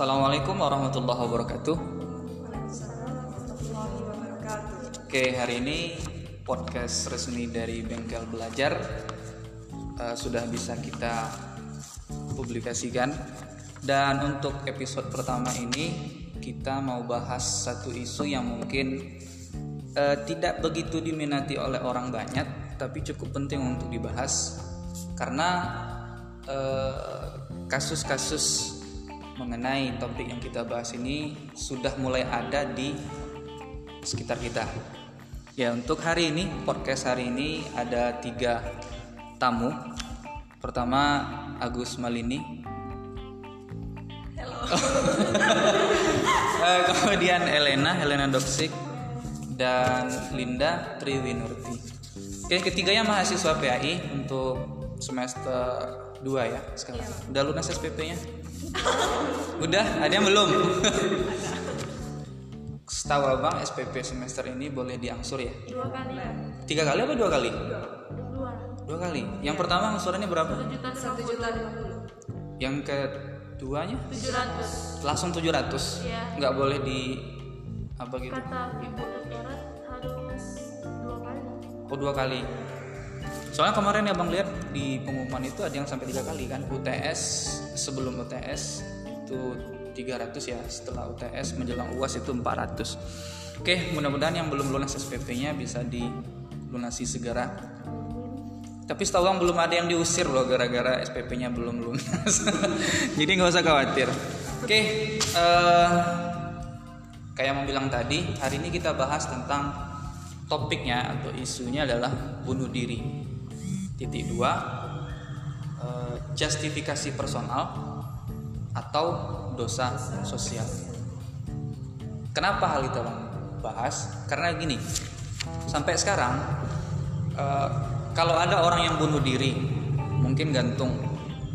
Assalamualaikum warahmatullahi wabarakatuh. Oke, hari ini podcast resmi dari Bengkel Belajar eh, sudah bisa kita publikasikan. Dan untuk episode pertama ini kita mau bahas satu isu yang mungkin eh, tidak begitu diminati oleh orang banyak, tapi cukup penting untuk dibahas karena eh, kasus-kasus mengenai topik yang kita bahas ini sudah mulai ada di sekitar kita. Ya untuk hari ini podcast hari ini ada tiga tamu. Pertama Agus Malini. Halo. Eh, kemudian Elena, Helena Doksik dan Linda Triwinurti. Oke, ketiganya mahasiswa PAI untuk semester 2 ya sekarang. Udah lunas SPP-nya? Udah, ada yang belum? Setahu abang SPP semester ini boleh diangsur ya? Dua kali. Tiga kali apa dua kali? Dua. Dua kali. Yang pertama angsurannya berapa? Juta satu juta lima puluh. Yang keduanya Tujuh ratus. langsung 700 Iya. nggak boleh di apa gitu Kata ibu harus dua kali. oh dua kali soalnya kemarin ya bang lihat di pengumuman itu ada yang sampai tiga kali kan UTS sebelum UTS itu 300 ya setelah UTS menjelang UAS itu 400 oke mudah-mudahan yang belum lunas SPP-nya bisa dilunasi segera. Tapi setahu bang belum ada yang diusir loh gara-gara SPP-nya belum lunas. Jadi nggak usah khawatir. Oke eh, kayak mau bilang tadi hari ini kita bahas tentang topiknya atau isunya adalah bunuh diri. Titik dua eh, justifikasi personal atau dosa sosial. Kenapa hal itu bang? Bahas? Karena gini sampai sekarang eh, kalau ada orang yang bunuh diri mungkin gantung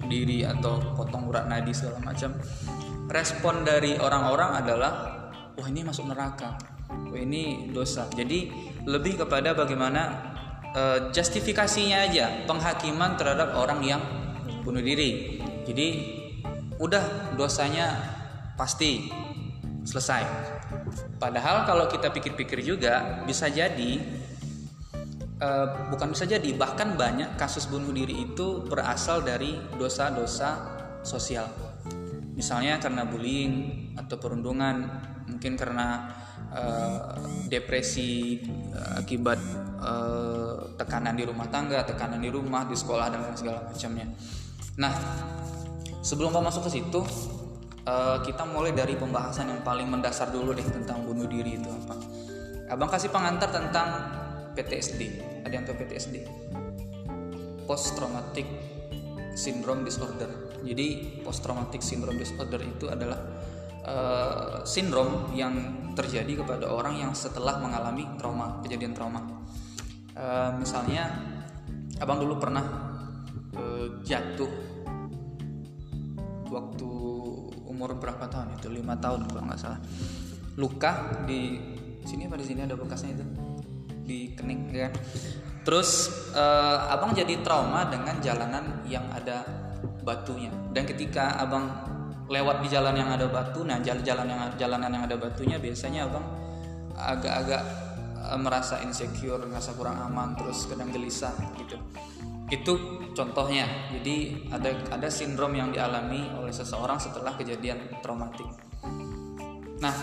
diri atau potong urat nadi segala macam respon dari orang-orang adalah wah ini masuk neraka wah ini dosa. Jadi lebih kepada bagaimana eh, justifikasinya aja penghakiman terhadap orang yang bunuh diri. Jadi udah dosanya pasti selesai. Padahal kalau kita pikir-pikir juga bisa jadi Eh, bukan bisa jadi bahkan banyak kasus bunuh diri itu berasal dari dosa-dosa sosial. Misalnya karena bullying atau perundungan mungkin karena eh, depresi eh, akibat eh, tekanan di rumah tangga tekanan di rumah di sekolah dan segala macamnya. Nah sebelum mau masuk ke situ eh, kita mulai dari pembahasan yang paling mendasar dulu deh tentang bunuh diri itu apa. Abang kasih pengantar tentang PTSD ada yang tahu PTSD post traumatic syndrome disorder. Jadi post traumatic syndrome disorder itu adalah eh, sindrom yang terjadi kepada orang yang setelah mengalami trauma kejadian trauma. Eh, misalnya abang dulu pernah eh, jatuh waktu umur berapa tahun itu? Lima tahun kalau nggak salah. Luka di sini apa di sini? Ada bekasnya itu? Di kening ya kan? Terus eh, abang jadi trauma dengan jalanan yang ada batunya. Dan ketika abang lewat di jalan yang ada batu. Nah jalan-jalan yang jalanan yang ada batunya biasanya abang agak-agak eh, merasa insecure merasa kurang aman terus kadang gelisah gitu. Itu contohnya. Jadi ada ada sindrom yang dialami oleh seseorang setelah kejadian traumatik. Nah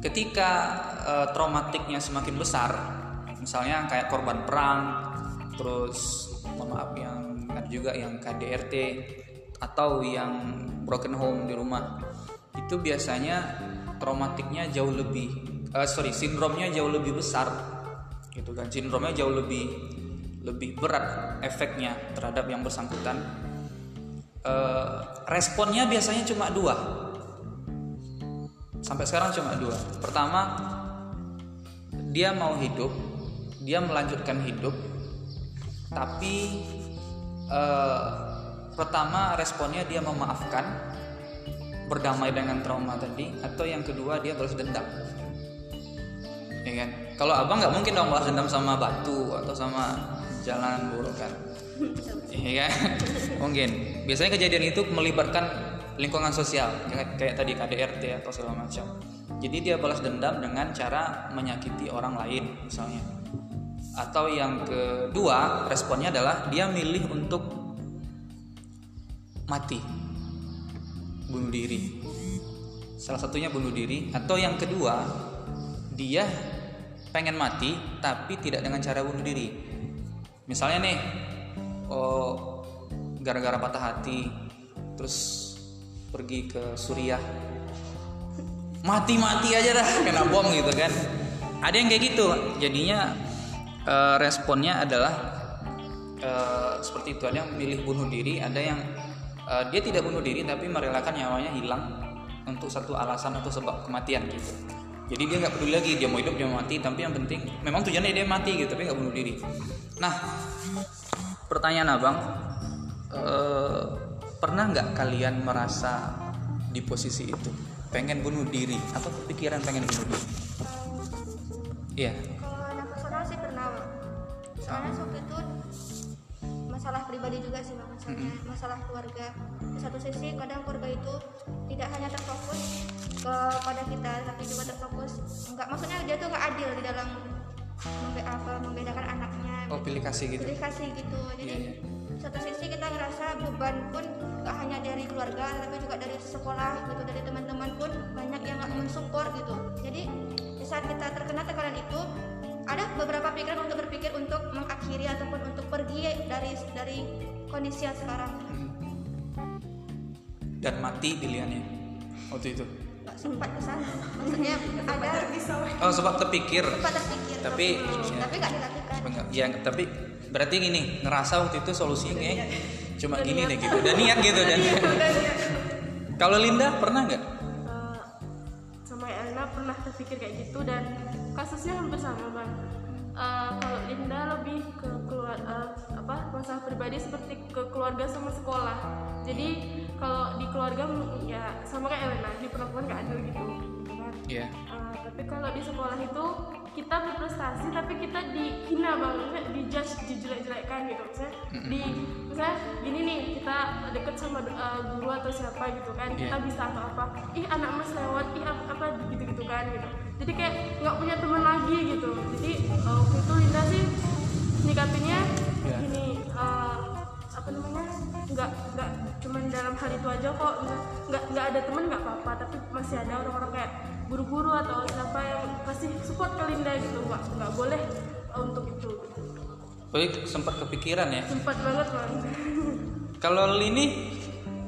ketika eh, traumatiknya semakin besar misalnya kayak korban perang terus mohon maaf yang ada juga yang KDRT atau yang broken home di rumah. Itu biasanya traumatiknya jauh lebih eh, sorry sindromnya jauh lebih besar. Gitu kan sindromnya jauh lebih lebih berat efeknya terhadap yang bersangkutan. Eh, responnya biasanya cuma dua. Sampai sekarang cuma dua. Pertama dia mau hidup dia melanjutkan hidup tapi eh, pertama responnya dia memaafkan berdamai dengan trauma tadi atau yang kedua dia balas dendam. Ya kan? Kalau abang nggak mungkin dong balas dendam sama batu atau sama jalanan buruk kan? Iya kan? Mungkin. Biasanya kejadian itu melibatkan lingkungan sosial kayak, kayak tadi KDRT atau segala macam. Jadi dia balas dendam dengan cara menyakiti orang lain misalnya. Atau yang kedua responnya adalah dia milih untuk mati. Bunuh diri. Salah satunya bunuh diri. Atau yang kedua dia pengen mati tapi tidak dengan cara bunuh diri. Misalnya nih oh gara-gara patah hati terus pergi ke Suriah. Mati-mati aja dah kena bom gitu kan. Ada yang kayak gitu. Jadinya eh, responnya adalah eh, seperti itu. Ada yang milih bunuh diri ada yang eh, dia tidak bunuh diri tapi merelakan nyawanya hilang untuk satu alasan atau sebab kematian gitu. Jadi dia nggak peduli lagi dia mau hidup dia mau mati tapi yang penting memang tujuannya dia mati gitu tapi nggak bunuh diri. Nah pertanyaan abang eh, pernah nggak kalian merasa di posisi itu? Pengen bunuh diri atau kepikiran pengen bunuh diri? Iya. Kalau anak personal sih pernah bang. Soalnya waktu itu masalah pribadi juga sih bang. Masalahnya masalah keluarga. Di satu sisi kadang keluarga itu tidak hanya terfokus kepada kita, tapi juga terfokus. Enggak, maksudnya dia tuh nggak adil di dalam membe apa membedakan anaknya. oh pilih kasih gitu Pilih kasih gitu. Jadi Iya, iya. satu sisi kita ngerasa beban pun gak hanya dari keluarga tapi juga dari sekolah gitu dari teman-teman pun banyak yang nggak mensupport gitu jadi di saat kita terkena tekanan itu ada beberapa pikiran untuk berpikir untuk mengakhiri ataupun untuk pergi dari dari kondisi yang sekarang. Dan mati pilihannya waktu itu. Nggak sempat ke sana. Maksudnya ada oh sebab terpikir sempat terpikir. Tapi, tapi ya. tapi nggak dilakukan. Enggak, ya tapi berarti gini ngerasa waktu itu solusinya kayak cuma gini deh gitu. Dan niat gitu dan kalau Linda pernah nggak? Eh, sama Elna pernah terpikir kayak gitu dan kasusnya hampir sama bang. Eh, kalau Linda lebih ke keluar eh, apa masalah pribadi seperti ke keluarga sama sekolah. Jadi kalau di keluarga ya sama kayak Elena diperlakukan nggak adil gitu. Kan Iya. Eh, tapi kalau di sekolah itu kita berprestasi tapi kita dihina bang. Maksudnya dijudge dijelek-jelekkan gitu. Misalnya di misalnya gini nih kita deket sama eh, guru atau siapa gitu kan kita Iya. bisa atau apa ih anak mas lewat ih apa, apa gitu gitu kan gitu jadi kayak nggak punya teman lagi gitu. Jadi eh, waktu itu Linda sih nyikapinnya Iya. gini eh, apa namanya nggak nggak cuman dalam hal itu aja kok. Nggak nggak ada temen nggak apa-apa tapi masih ada orang-orang kayak guru-guru atau siapa yang kasih support ke Linda gitu. Nggak nggak boleh eh, untuk itu. Jadi sempat kepikiran ya? Sempat banget bang kalau Lini?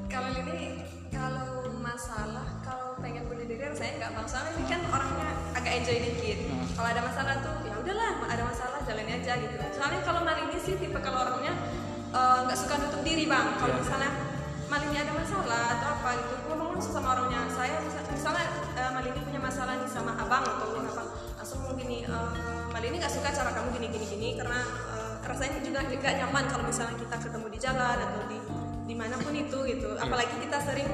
Kalau ini kalau masalah kalau pengen bunuh diri saya nggak soalnya ini kan orangnya agak enjoy dikit. Hmm. kalau ada masalah tuh ya udahlah ada masalah jalani aja gitu. Soalnya kalau mal ini sih tipe kalau orangnya eh, nggak suka nutup diri bang. Kalau Iya. misalnya mal ini ada masalah atau apa gitu ngomong langsung sama orangnya. Saya misal- misalnya mal ini punya masalah nih sama abang atau apa langsung ngomong gini mal ini nggak suka cara kamu gini gini gini karena eh, rasanya juga nggak nyaman kalau misalnya kita ketemu di jalan atau di di mana pun itu gitu. Apalagi kita sering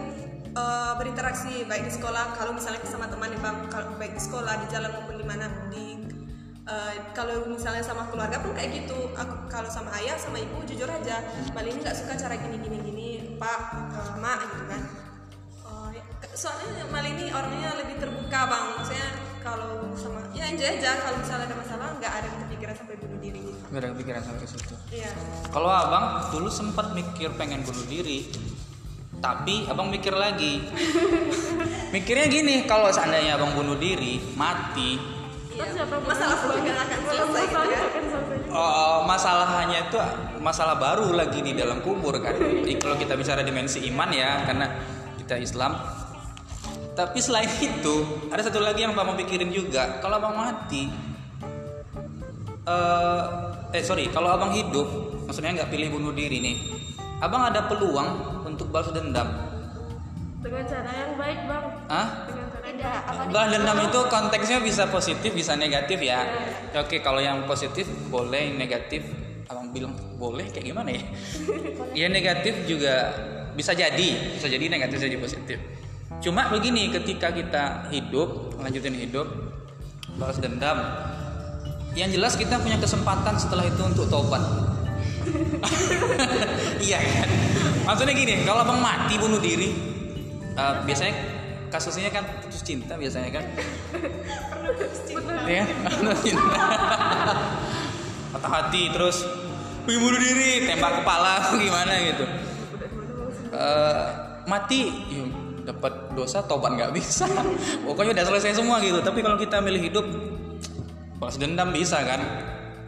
eh, berinteraksi baik di sekolah kalau misalnya sama teman nih bang kalau baik di sekolah di jalan maupun di mana di eh, kalau misalnya sama keluarga pun kayak gitu. Aku kalau sama ayah sama ibu jujur aja mal ini nggak suka cara gini gini gini pak eh, mak gitu kan. Oh, ya. soalnya mal ini orangnya lebih terbuka bang. Maksudnya kalau sama ya enjoy aja kalau misalnya ada masalah nggak ada kepikiran sampai bunuh diri gitu. Nggak ada kepikiran sampai ke situ. Iya. Kalau abang dulu sempat mikir pengen bunuh diri tapi abang mikir lagi mikirnya gini kalau seandainya abang bunuh diri mati terus siapa yang masalah nggak akan selesai gitu ya selesai. Oh, masalahnya itu masalah baru lagi di dalam kubur kan. Jadi kalau kita bicara dimensi iman ya, karena kita Islam. Tapi selain itu, ada satu lagi yang abang mau pikirin juga. Kalau abang mati, eh, eh sorry, kalau abang hidup, maksudnya nggak pilih bunuh diri nih, abang ada peluang untuk balas dendam. dengan cara yang baik bang Hah? dengan cara yang Balas dendam itu konteksnya bisa positif, bisa negatif ya. Oke, kalau yang positif boleh, yang negatif abang bilang boleh kayak gimana ya? ya negatif juga bisa jadi, bisa jadi negatif, bisa jadi positif. Cuma begini, ketika kita hidup, lanjutin hidup, balas dendam, yang jelas kita punya kesempatan setelah itu untuk tobat. iya kan? Maksudnya gini, kalau abang mati bunuh diri, Eh, biasanya kasusnya kan putus cinta biasanya kan? Iya, putus cinta. Patah hati terus "Wih, bunuh diri tembak kepala gimana gitu. Eh, mati ya, dapat dosa tobat nggak bisa. Pokoknya udah selesai semua gitu. Tapi kalau kita milih hidup balas dendam bisa kan?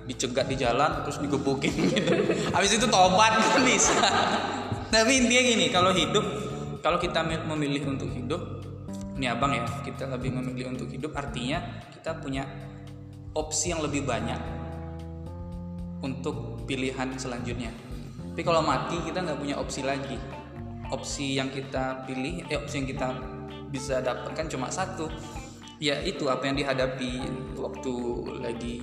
Dicegat di jalan terus digebukin gitu. Habis itu tobat kan bisa tapi intinya gini kalau hidup kalau kita mi- memilih untuk hidup ini abang ya kita lebih memilih untuk hidup artinya kita punya opsi yang lebih banyak untuk pilihan selanjutnya. Tapi kalau mati kita nggak punya opsi lagi. Opsi yang kita pilih eh opsi yang kita bisa dapatkan cuma satu ya itu apa yang dihadapi waktu lagi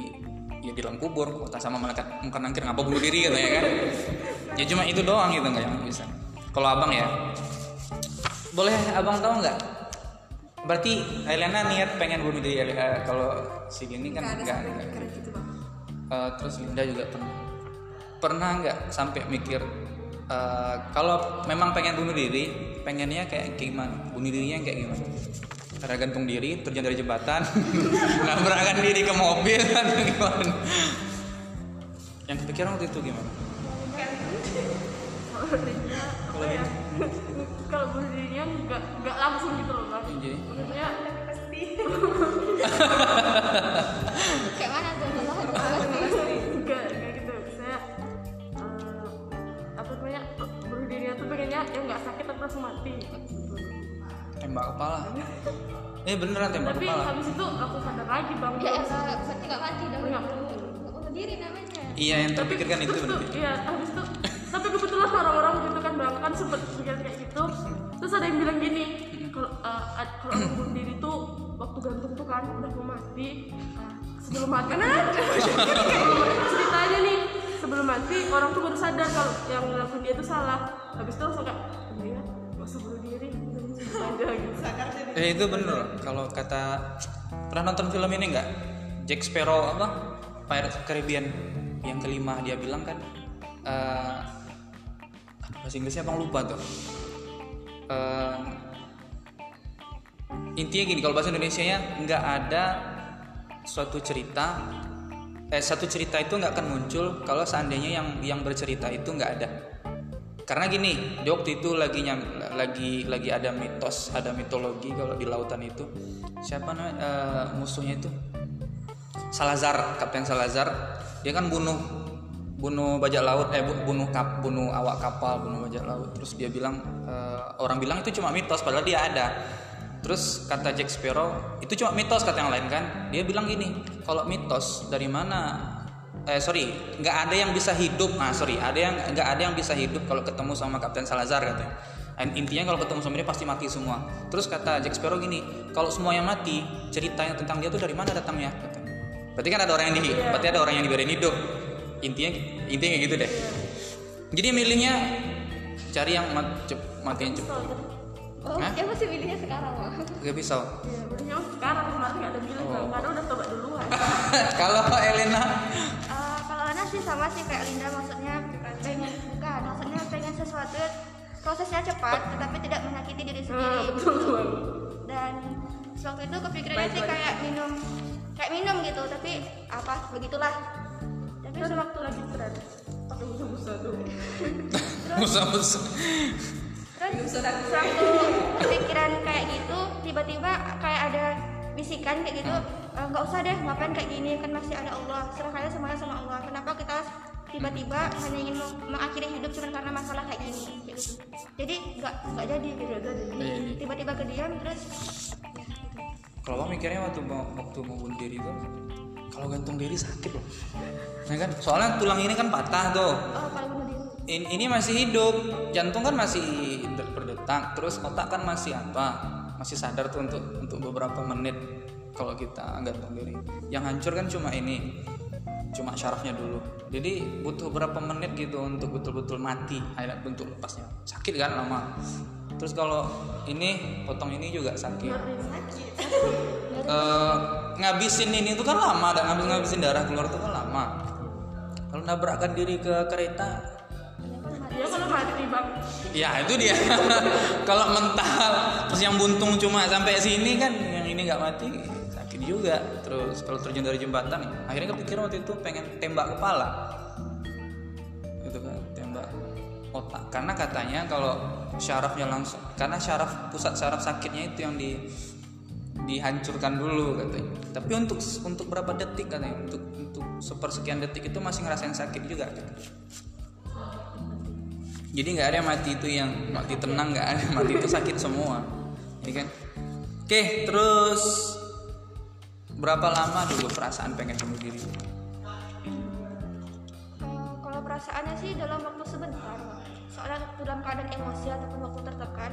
ya di dalam kubur kota sama malaikat muka nangkir ngapa bunuh diri gitu ya kan ya cuma itu doang gitu nggak yang bisa. Kalau abang ya. Boleh abang tahu nggak? Berarti Elena niat pengen bunuh diri eh, kalau si gini kan Nggak ada nggak sampai nggak pikiran gitu bang. Eh, terus Linda juga pernah. Pernah nggak sampai mikir eh, kalau memang pengen bunuh diri pengennya kayak gimana? Bunuh dirinya kayak gimana? Cara gantung diri terjun dari jembatan nabrakkan diri ke mobil atau gimana? Yang kepikiran waktu itu gimana kalau dirinya apa ya kalau bunuh dirinya nggak nggak langsung gitu loh Jadi? maksudnya pasti. Kayak mana tuh? Kalau ada nggak nggak gitu. Saya eh, apa namanya bunuh dirinya tuh pengennya ya nggak sakit tapi langsung mati. Tembak kepala. Eh beneran tembak tapi kepala. habis itu aku sadar lagi bang. Ya enggak berarti nggak mati dong Nggak. bunuh diri namanya. Iya yang terpikirkan itu berarti. iya habis itu tapi kebetulan orang-orang gitu kan bang kan sempet kayak gitu. Terus ada yang bilang gini kalau ad- kalau orang bunuh diri tuh waktu gantung tuh kan udah mau mati eh, sebelum mati. Ceritanya nih sebelum mati orang tuh baru sadar kalau yang ngelakuin dia tuh salah. Habis itu langsung kayak dia nggak usah bunuh diri aja gitu. Sadar jadi. Eh itu bener. Kalau kata pernah nonton film ini nggak? Jack Sparrow apa? Pirates Caribbean yang kelima dia bilang kan eh bahasa Inggrisnya abang lupa tuh. Eh, intinya gini kalau bahasa Indonesia nya nggak ada suatu cerita eh satu cerita itu nggak akan muncul kalau seandainya yang yang bercerita itu nggak ada. Karena gini di waktu itu lagi nyam- lagi lagi ada mitos ada mitologi kalau di lautan itu. Siapa namanya? Eh, musuhnya itu? Salazar Kapten Salazar. Dia kan bunuh bunuh bajak laut eh bu- bunuh kap bunuh awak kapal bunuh bajak laut. Terus dia bilang eh, orang bilang itu cuma mitos padahal dia ada. Terus kata Jack Sparrow itu cuma mitos kata yang lain kan. Dia bilang gini kalau mitos dari mana eh sorry nggak ada yang bisa hidup. Ah sorry ada yang nggak ada yang bisa hidup kalau ketemu sama Kapten Salazar katanya. Dan intinya kalau ketemu sama dia pasti mati semua. Terus kata Jack Sparrow gini kalau semuanya mati ceritanya tentang dia tuh dari mana datangnya? Katanya. berarti kan ada orang yang di berarti ada orang yang dibiarin hidup intinya intinya kayak gitu deh. Jadi milihnya cari yang mat, cep, mati yang cepat oh Hah? dia masih pilihnya sekarang loh gak pisau? Ya udah sekarang kemarin nggak ada bilang bang karena udah tobat duluan. Kalau Elena? Eh, kalau Ana sih sama sih kayak Linda maksudnya pengen bukan maksudnya pengen sesuatu prosesnya cepat tetapi tidak menyakiti diri Nah, sendiri. betul dan waktu itu kepikirannya sih kayak minum kayak minum gitu tapi apa begitulah tapi sewaktu waktu lagi tren pakai busa-busa tuh. Musuh-musuh terus sewaktu kepikiran kayak gitu tiba-tiba kayak ada bisikan kayak gitu "Eh, nggak usah deh ngapain kayak gini kan masih ada Allah serahkan aja semuanya sama Allah. Kenapa kita tiba-tiba hanya ingin meng- mengakhiri hidup cuma karena masalah kayak gini? Kayak gitu. Jadi nggak nggak jadi gitu. Jadi. tiba-tiba kediam terus kalau mikirnya waktu mau waktu mau bunuh diri itu kalau gantung diri sakit loh. Nah kan? Soalnya tulang ini kan patah tuh. Oh kalau bunuh diri. In- ini masih hidup. Jantung kan masih ber- berdetak terus otak kan masih apa? Masih sadar tuh untuk untuk beberapa menit kalau kita gantung diri. Yang hancur kan cuma ini. Cuma syarafnya dulu. Jadi butuh berapa menit gitu untuk betul-betul mati. Akhirnya bentuk lepasnya. Sakit kan lama terus kalau ini potong ini juga sakit Eh, ngabisin ini tuh kan lama dan ngabis ngabisin darah keluar tuh kan lama kalau nabrakkan diri ke kereta Iya kalau mati bang. Ya itu dia. Kalau mental terus yang buntung cuma sampai sini kan, yang ini nggak mati sakit juga. Terus kalau terjun dari jembatan, akhirnya kepikiran waktu itu pengen tembak kepala. Otak. Karena katanya kalau syarafnya langsung, karena syaraf pusat syaraf sakitnya itu yang di dihancurkan dulu katanya. Tapi untuk untuk berapa detik katanya, untuk untuk sepersekian detik itu masih ngerasain sakit juga. Katanya jadi nggak ada mati itu yang mati tenang nggak ada mati itu sakit semua ya kan oke terus berapa lama dulu perasaan pengen bunuh diri Eh, kalau perasaannya sih dalam waktu sebentar soalnya waktu dalam keadaan emosi ataupun waktu tertekan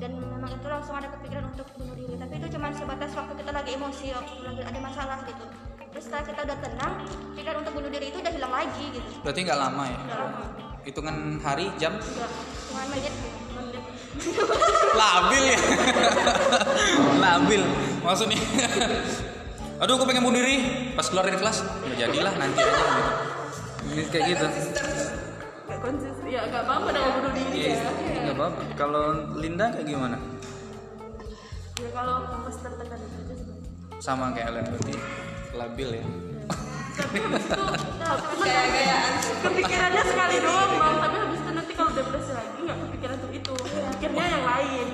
dan memang itu langsung ada kepikiran untuk bunuh diri. Tapi itu cuma sebatas waktu kita lagi emosi waktu lagi ada masalah gitu. Terus setelah kita udah tenang pikiran untuk bunuh diri itu udah hilang lagi gitu. Berarti nggak lama ya? Udah lama. Hitungan hari jam? Udah cuma menit. Labil ya. Labil. Maksudnya aduh aku pengen bunuh diri. Pas keluar dari kelas nggak jadilah nanti aja. Gitu Ini kayak gitu konsisten. Ya gak apa-apa dengan bunuh diri Iya, ya. nggak apa-apa kalau Linda kayak gimana Ya kalau pas tertekan itu aja sebenarnya. sama kayak Ellen berarti labil ya Tapi habis itu cuma Gaya-gayaan. kepikirannya sekali doang bang. Tapi habis itu nanti kalau depresi lagi nggak kepikiran tuh itu. Pikirnya yang lain.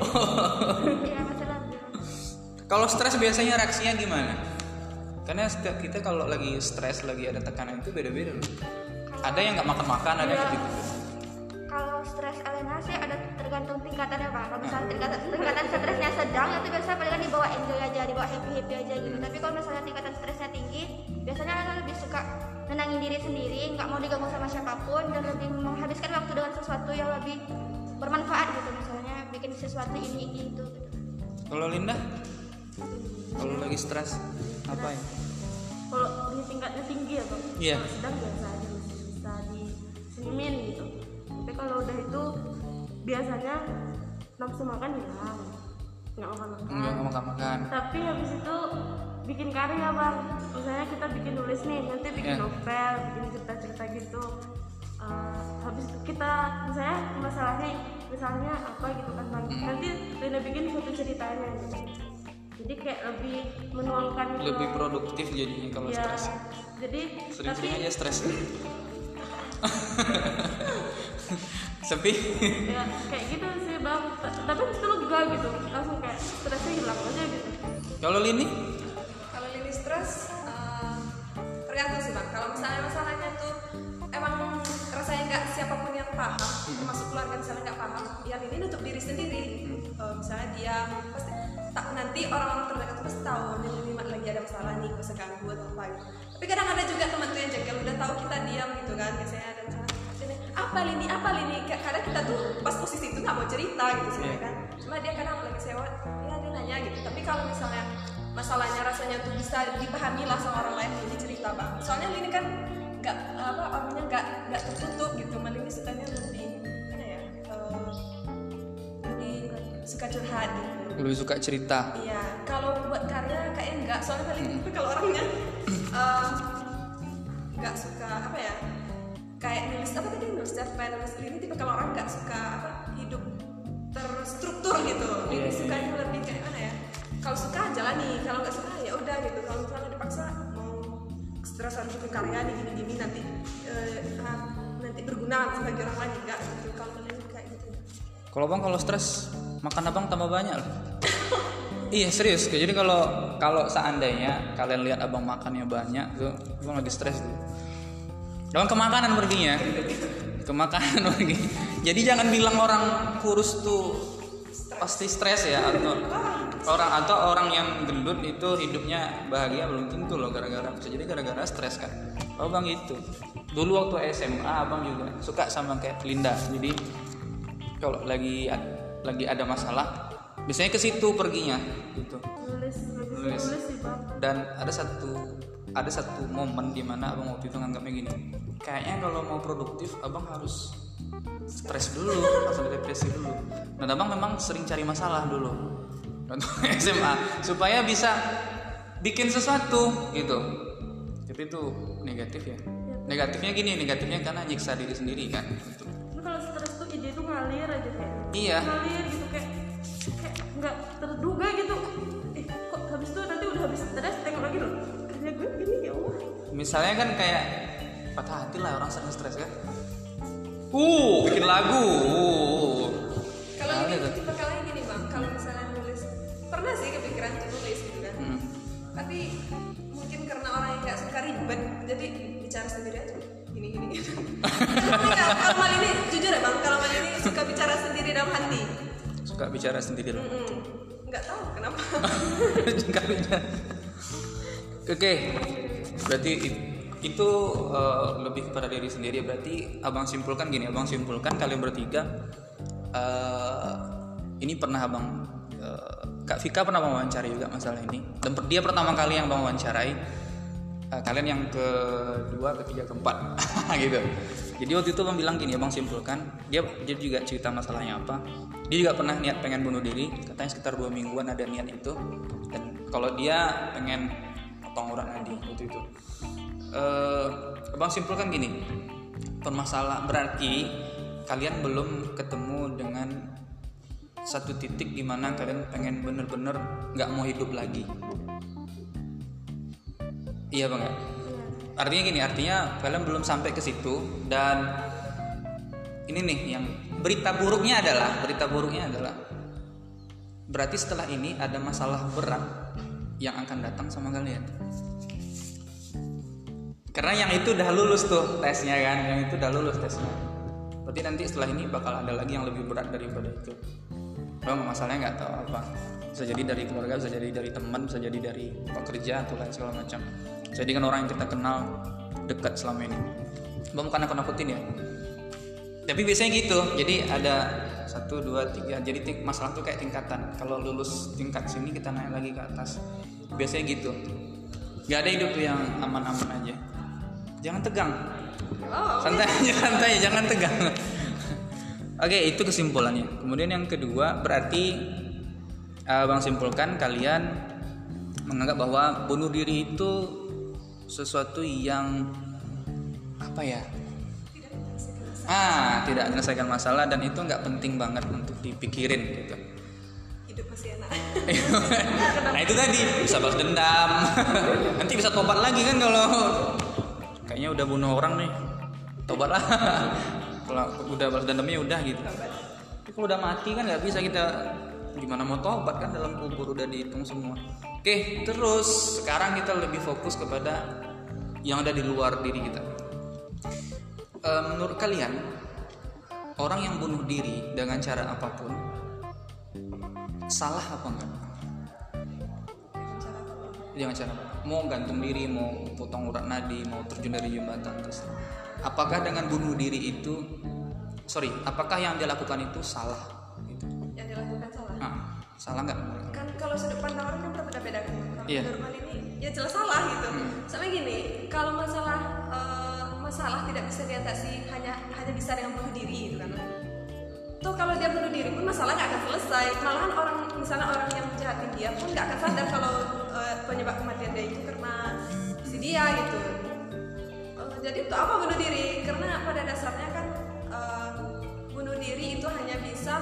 iya masalah Kalau stres biasanya reaksinya gimana? Karena kita kalau lagi stres, lagi ada tekanan itu beda-beda loh. Ada yang nggak makan-makan, ada yang gitu. kalau stres Elena sih ada tergantung tingkatannya pak kalau misalnya tingkatan, tingkatan stresnya sedang itu biasanya palingan dibawa enjoy aja dibawa happy happy aja gitu tapi kalau misalnya tingkatan stresnya tinggi biasanya Elena lebih suka nenangin diri sendiri nggak mau diganggu sama siapa pun dan lebih menghabiskan waktu dengan sesuatu yang lebih bermanfaat gitu misalnya bikin sesuatu ini ini itu gitu. Kalau Linda, kalau lagi stres, apa ya? Kalau ini tingkatnya tinggi ya bang. Iya. Sedang biasa disenyumin gitu. Tapi kalau udah itu biasanya nafsu makan hilang. Nggak makan makan. Nggak mau makan-makan. tapi habis itu bikin karya bang misalnya kita bikin nulis nih nanti bikin Ya. novel bikin cerita-cerita gitu Eh, habis itu kita misalnya masalahnya misalnya apa gitu kan bang nanti Rina bikin satu ceritanya gitu jadi kayak lebih menuangkan. Lebih produktif jadinya kalau ya stres. jadi Sering-sering aja stres. Sepi. ya kayak gitu sih bang Ta- tapi itu lega gitu langsung kayak stresnya hilang aja gitu Kalau Lini? Kalau lini stres eh, tergantung sih bang. Kalau misalnya masalahnya tuh emang rasanya nggak siapa pun yang paham, termasuk keluarga misalnya nggak paham, ya Lini nutup diri sendiri. Eh, misalnya dia pasti tak nanti orang-orang terdekat pasti tahu dia Lini lagi ada masalah nih, gue ganggu atau apa gitu. Tapi kadang ada juga teman tuh yang jengkel udah tahu kita diam gitu kan, biasanya ada sini, apa lini apa lini Ka- kadang kita tuh pas posisi itu nggak mau cerita gitu sih Iya. kan. Cuma dia kadang lagi sewa ya dia nanya gitu. Tapi kalau misalnya masalahnya rasanya tuh bisa dipahami lah sama orang lain ini cerita bang soalnya ini kan nggak apa orangnya nggak nggak tertutup gitu. Malah ini sukanya lebih mana ya eh, lebih suka curhat gitu Lebih suka cerita. Iya, kalau buat karya kayaknya enggak. Soalnya ini tuh kalau orangnya eh, nggak suka apa ya? Kayak nulis apa tadi nulis cerpen, nulis ini tipe kalau orang nggak suka apa hidup terstruktur gitu. Ini Iya, iya. sukanya lebih kayak mana ya? Kalau suka jalani, kalau nggak suka ya udah gitu. Kalau misalnya dipaksa mau stres harus bikin karya nih gini-gini nanti eh, ah, nanti berguna sebagai orang lain enggak gitu. Kalau kayak gitu. Kalau bang kalau stres makan abang tambah banyak loh. iya serius. Jadi kalau kalau seandainya kalian lihat abang makannya banyak tuh, abang lagi stres tuh. Abang ke makanan perginya, ke makanan pergi. Jadi jangan bilang orang kurus tuh pasti stres ya atau orang atau orang yang gendut itu hidupnya bahagia belum tentu loh gara-gara jadi gara-gara stres kan. Oh bang itu. Dulu waktu SMA abang juga suka sama kayak Linda. Jadi kalau lagi lagi ada masalah biasanya ke situ perginya gitu. Nulis Nulis. nulis. dan ada satu ada satu momen di mana abang waktu itu nganggapnya gini kayaknya kalau mau produktif abang harus stres dulu langsung depresi dulu. Dan abang memang sering cari masalah dulu SMA supaya bisa bikin sesuatu gitu. Tapi itu negatif ya. Negatifnya gini negatifnya karena nyiksa diri sendiri kan gitu. Kalau stres mengalir aja kayak Iya. mengalir gitu kayak kayak nggak terduga gitu eh kok habis itu nanti udah habis terus tengok lagi loh kerja gue gini ya Allah misalnya kan kayak patah hati lah orang sering stres kan uh bikin lagu uh. Kalau ini tuh. tipe kalian gini bang, kalau misalnya nulis pernah sih kepikiran tuh nulis gitu kan. Hmm. Tapi mungkin karena orang yang nggak suka ribet, jadi bicara sendiri aja gini gini. kalau mal ini jujur ya bang, kalau mal ini suka bicara dalam hati. suka bicara sendiri loh Hmm, nggak tahu kenapa. Kalinya. Oke, berarti it- itu eh, lebih kepada diri sendiri. Berarti abang simpulkan gini, abang simpulkan kalian bertiga eh, ini pernah abang eh, Kak Vika pernah wawancara juga masalah ini. Dan dia pertama kali yang bang wawancarai. Eh, kalian yang kedua, ketiga, keempat, gitu. Jadi waktu itu bang bilang gini, abang simpulkan. Dia dia juga cerita masalahnya apa. Dia juga pernah niat pengen bunuh diri. Katanya sekitar dua mingguan ada niat itu. Dan kalau dia pengen potong urat nadi waktu itu. Eh, abang simpulkan gini, permasalahan berarti kalian belum ketemu dengan satu titik di mana kalian pengen bener-bener nggak mau hidup lagi. Iya bang ya. Artinya gini, artinya kalian belum sampai ke situ dan ini nih yang berita buruknya adalah berita buruknya adalah berarti setelah ini ada masalah berat yang akan datang sama kalian. Karena yang itu udah lulus tuh tesnya kan, yang itu udah lulus tesnya. Berarti nanti setelah ini bakal ada lagi yang lebih berat daripada itu. Lo masalahnya nggak tahu apa. Bisa jadi dari keluarga, bisa jadi dari teman, bisa jadi dari pekerja atau lain segala macam. Jadi kan orang yang kita kenal dekat selama ini. Bang bukan aku nakutin ya. Tapi biasanya gitu. Jadi ada satu, dua, tiga. Jadi ting- masalah tuh kayak tingkatan. Kalau lulus tingkat sini kita naik lagi ke atas. Biasanya gitu. Gak ada hidup tuh yang aman-aman aja. Jangan tegang. Oh, Santai aja, santai, jangan tegang. Oke, itu kesimpulannya. Kemudian yang kedua, berarti eh, Bang simpulkan kalian menganggap bahwa bunuh diri itu sesuatu yang apa ya? Ah, tidak menyelesaikan masalah dan itu nggak penting banget untuk dipikirin gitu. hidup masih enak. nah itu tadi. Bisa balas dendam. Nanti bisa tobat lagi kan kalau kayaknya udah bunuh orang nih. Tobat lah. Kalau udah balas dendamnya udah gitu. Tapi kalau udah mati kan nggak bisa kita gimana mau tobat kan dalam kubur udah dihitung semua oke terus sekarang kita lebih fokus kepada yang ada di luar diri kita Eh, menurut kalian orang yang bunuh diri dengan cara apa pun salah apa enggak? Jangan cara mau gantung diri, mau potong urat nadi, mau terjun dari jembatan terus. Apakah dengan bunuh diri itu, sorry, apakah yang dia lakukan itu salah? Salah nggak? kan kalau sudut pandang orang kan berbeda-beda kan kalau Iya. menurut Mal ini. Ya jelas salah gitu. Sama gini kalau masalah eh, masalah tidak bisa diatasi hanya hanya bisa dengan bunuh diri gitu kan. Tuh kalau dia bunuh diri pun masalah nggak akan selesai. Malahan orang misalnya orang yang jahatin dia pun nggak akan sadar kalau eh, penyebab kematian dia itu karena si dia gitu. Eh, jadi untuk apa bunuh diri? Karena pada dasarnya kan eh, bunuh diri itu hanya bisa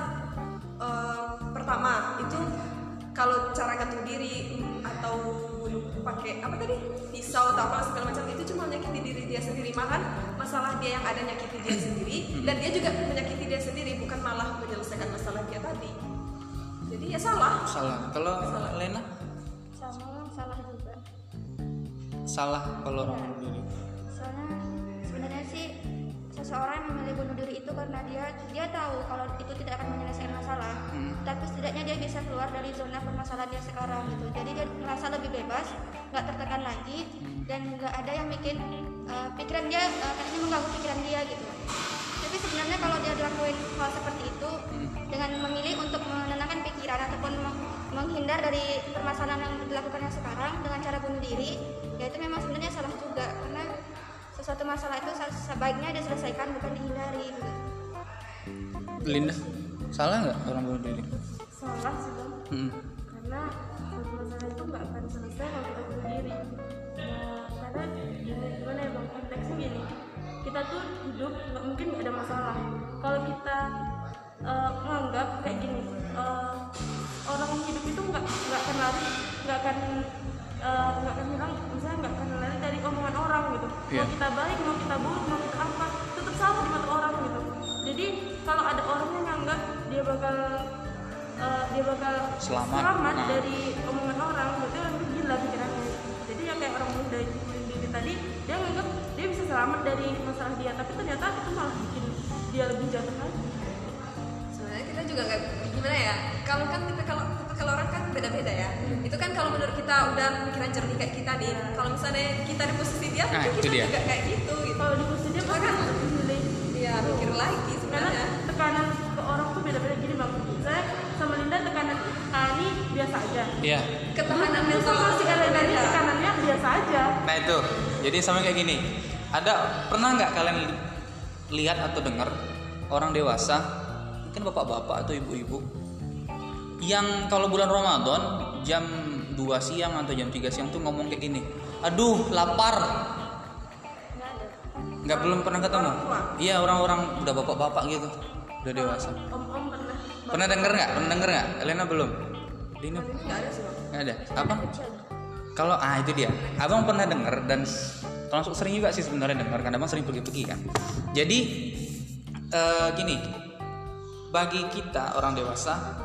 eh, pertama itu kalau cara gantung diri atau pakai apa tadi? Pisau atau apa segala macam itu cuma menyakiti diri dia sendiri. Malahan masalah dia yang ada menyakiti dia sendiri dan dia juga menyakiti dia sendiri bukan malah menyelesaikan masalah dia tadi. Jadi ya salah. Salah. Kalau Lena? Sama salah juga. Salah kalau orang diri. Seseorang yang memilih bunuh diri itu karena dia dia tahu kalau itu tidak akan menyelesaikan masalah. Hmm. tapi setidaknya dia bisa keluar dari zona permasalahan dia sekarang gitu. Jadi dia merasa lebih bebas nggak tertekan lagi dan nggak ada yang bikin uh, pikiran dia uh, mengganggu pikiran dia gitu. Tapi sebenarnya kalau dia dilakuin hal seperti itu dengan memilih untuk menenangkan pikiran ataupun meng- menghindar dari permasalahan yang dilakukannya sekarang dengan cara bunuh diri ya itu memang sebenarnya salah juga. Karena suatu masalah itu sebaiknya diselesaikan bukan dihindari gitu. Linda salah nggak orang bunuh diri? Salah sih bang. Hmm. karena suatu masalah itu nggak akan selesai kalau kita bunuh diri. Nah, karena eh, gimana ya bang? Konteksnya gini. Kita tuh hidup nggak mungkin nggak ada masalah. Kalau kita uh, menganggap kayak gini uh, orang hidup itu nggak nggak akan lari nggak akan hilang misalnya nggak akan lari dari omongan orang gitu Iya. mau kita baik mau kita buruk mau kita apa tetap salah di mata orang gitu jadi kalau ada orang yang nganggap dia bakal eh, dia bakal Selamat. Nah. dari omongan orang berarti orang itu gila pikirannya jadi yang kayak orang muda diri tadi dia nganggap dia bisa selamat dari masalah dia tapi ternyata itu malah bikin dia lebih jatuh lagi sebenarnya kita juga nggak gimana ya kalau kan kita kalau kalau orang kan beda-beda ya. Itu kan kalau menurut kita udah pikiran jernih kayak kita nih. Kalau misalnya kita di posisi dia Nah, mungkin itu kita dia. juga kayak gitu gitu. Kalau di posisi dia Cuma kan- lebih milih. Ya mikir lagi karena sebenarnya. tekanan ke orang tuh beda-beda. Gini bang saya sama Linda tekanan Ani biasa aja. Iya. ketahanan mental sama si ini beda. tekanannya biasa aja. Nah itu, jadi sama kayak gini. Ada pernah nggak kalian li- lihat atau dengar orang dewasa, mungkin bapak-bapak atau ibu-ibu, yang kalau bulan Ramadan jam 2 siang atau jam 3 siang tuh ngomong kayak gini, aduh lapar. nggak belum pernah ketemu? Iya orang-orang udah bapak-bapak gitu, udah dewasa. pernah Pernah denger nggak? Pernah denger nggak? Elena belum? Dini nggak ada sih ada. Abang kalau ah itu dia. Abang pernah denger dan termasuk sering juga sih sebenarnya denger karena abang sering pergi-pergi kan. Jadi eh, gini, bagi kita orang dewasa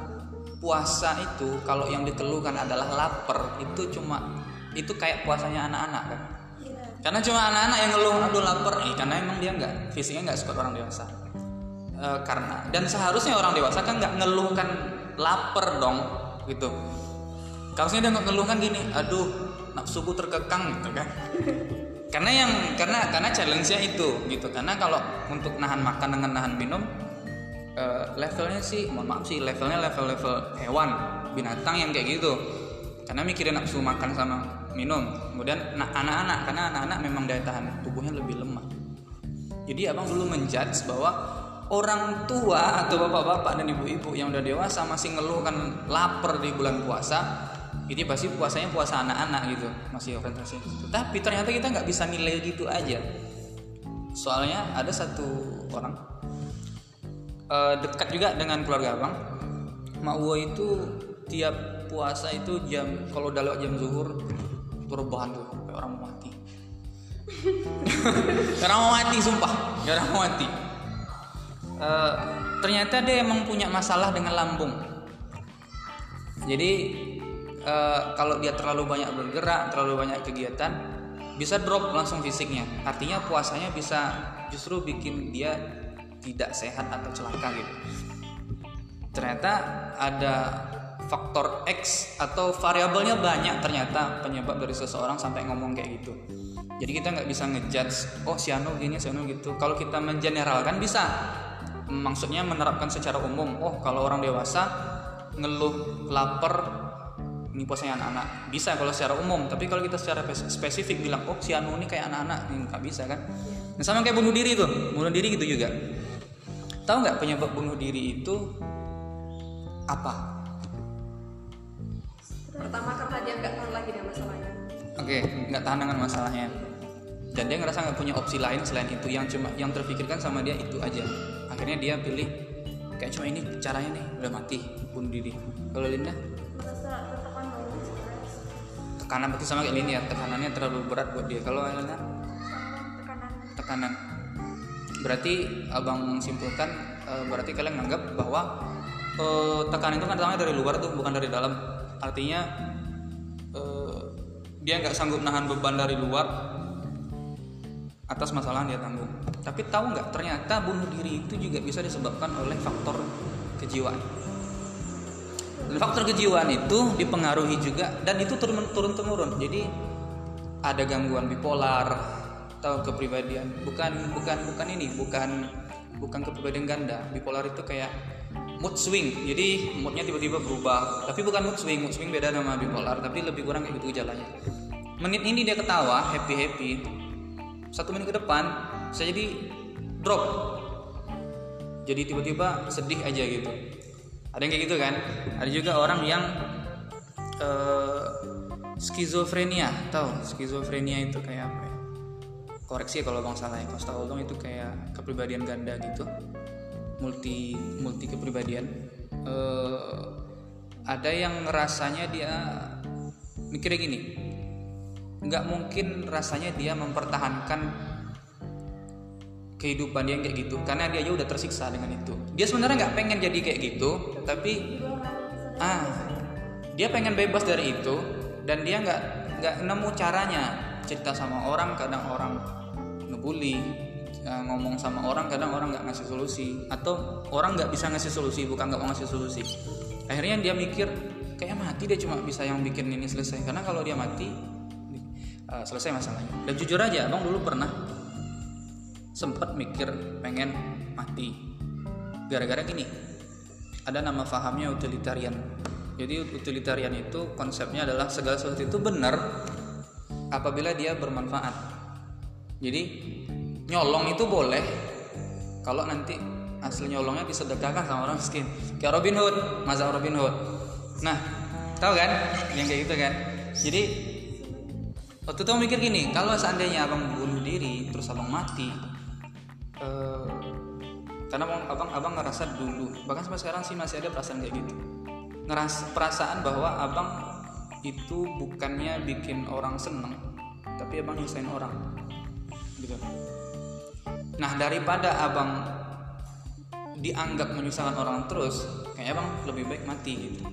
puasa itu kalau yang dikeluhkan adalah lapar itu cuma itu kayak puasanya anak-anak kan. Karena cuma anak-anak yang ngeluh aduh lapar eh karena emang dia nggak fisiknya nggak seperti orang dewasa. Eh, karena dan seharusnya orang dewasa kan nggak ngeluhkan lapar dong gitu. Harusnya dia nggak ngeluhkan gini, aduh nafsuku terkekang gitu kan. karena yang karena karena challenge-nya itu gitu. Karena kalau untuk nahan makan dengan nahan minum eh, levelnya sih mohon maaf sih levelnya level-level hewan binatang yang kayak gitu. Karena mikirin nafsu makan sama minum. Kemudian anak-anak karena anak-anak memang daya tahan tubuhnya lebih lemah. Jadi abang dulu menjudge bahwa orang tua atau bapak-bapak dan ibu-ibu yang udah dewasa masih ngeluhkan lapar di bulan puasa ini pasti puasanya puasa anak-anak gitu. Masih orientasi. Tapi ternyata kita nggak bisa nilai gitu aja. Soalnya ada satu orang eh, dekat juga dengan keluarga abang. Mak Uwo itu tiap puasa itu jam kalau udah lewat jam zuhur itu rebahan tuh kayak orang mau mati. Orang mau mati sumpah orang mau mati. Eh, ternyata dia emang punya masalah dengan lambung. Jadi eh, kalau dia terlalu banyak bergerak terlalu banyak kegiatan bisa drop langsung fisiknya. Artinya puasanya bisa justru bikin dia tidak sehat atau celaka gitu. Ternyata ada faktor X atau variabelnya banyak ternyata penyebab dari seseorang sampai ngomong kayak gitu. Jadi kita nggak bisa ngejudge oh si Anu gini si Anu gitu. Kalau kita mengeneralkan bisa. Maksudnya menerapkan secara umum oh kalau orang dewasa ngeluh lapar ini puasanya anak-anak. Bisa kalau secara umum tapi kalau kita secara pes- spesifik bilang oh si Anu ini kayak anak-anak ini nggak bisa kan? Nah, sama kayak bunuh diri tuh bunuh diri gitu juga tahu nggak penyebab bunuh diri itu apa? Pertama karena dia nggak tahu lagi dengan masalahnya. Oke nggak tahan dengan masalahnya. Dan dia ngerasa nggak punya opsi lain selain itu. Yang cuma yang terpikirkan sama dia itu aja. Akhirnya dia pilih kayak cuma ini caranya nih udah mati bunuh diri. Kalau Linda? Merasa tertekan banget stres tekanan berarti sama kayak Linda ya. Tekanannya terlalu berat buat dia. Kalau Elena tekanan. Tekanan berarti abang simpulkan eh, berarti kalian nganggap bahwa eh, tekanan itu kan datangnya dari luar tuh bukan dari dalam. Artinya eh, dia nggak sanggup nahan beban dari luar atas masalah yang dia tanggung. Tapi tahu nggak ternyata bunuh diri itu juga bisa disebabkan oleh faktor kejiwaan. Dan faktor kejiwaan itu dipengaruhi juga dan itu turun turun temurun jadi ada gangguan bipolar atau kepribadian? Bukan bukan bukan ini bukan bukan kepribadian ganda. Bipolar itu kayak mood swing. Jadi moodnya tiba-tiba berubah. Tapi bukan mood swing mood swing beda sama bipolar tapi lebih kurang kayak gitu gejalanya. Menit ini dia ketawa happy happy satu menit ke depan saya jadi drop. Jadi tiba-tiba sedih aja gitu. Ada yang kayak gitu kan? Ada juga orang yang eh, skizofrenia. Tahu? Skizofrenia itu kayak apa ya? Koreksi ya kalau bang salah ya. Setahu bang itu kayak kepribadian ganda gitu. Multi multi kepribadian. Eh, ada yang ngerasanya dia mikirnya gini. Nggak mungkin rasanya dia mempertahankan kehidupan dia kayak gitu. Karena dia aja udah tersiksa dengan itu. Dia sebenarnya nggak pengen jadi kayak gitu tapi ah dia pengen bebas dari itu. Dan dia nggak nggak nemu caranya cerita sama orang kadang orang ngebully eh, ngomong sama orang kadang orang nggak ngasih solusi. Atau orang nggak bisa ngasih solusi bukan nggak mau ngasih solusi. Akhirnya dia mikir kayak mati dia cuma bisa yang bikin ini selesai. Karena kalau dia mati eh, selesai masalahnya. Dan jujur aja abang dulu pernah sempat mikir pengen mati. Gara-gara gini ada nama fahamnya utilitarian. Jadi utilitarian itu konsepnya adalah segala sesuatu itu benar apabila dia bermanfaat jadi nyolong itu boleh. Kalau nanti hasil nyolongnya disedekahkan sama orang miskin. Kayak Robin Hood mazhab Robin Hood. Nah tahu kan? Yang kayak gitu kan? Jadi waktu itu mikir gini kalau seandainya abang bunuh diri terus abang mati eh, karena abang, abang abang ngerasa dulu bahkan sampai sekarang sih masih ada perasaan kayak gitu. Ngeras perasaan bahwa abang itu bukannya bikin orang seneng tapi abang nyusahin orang gitu. Nah daripada abang dianggap menyusahkan orang terus kayaknya abang lebih baik mati gitu.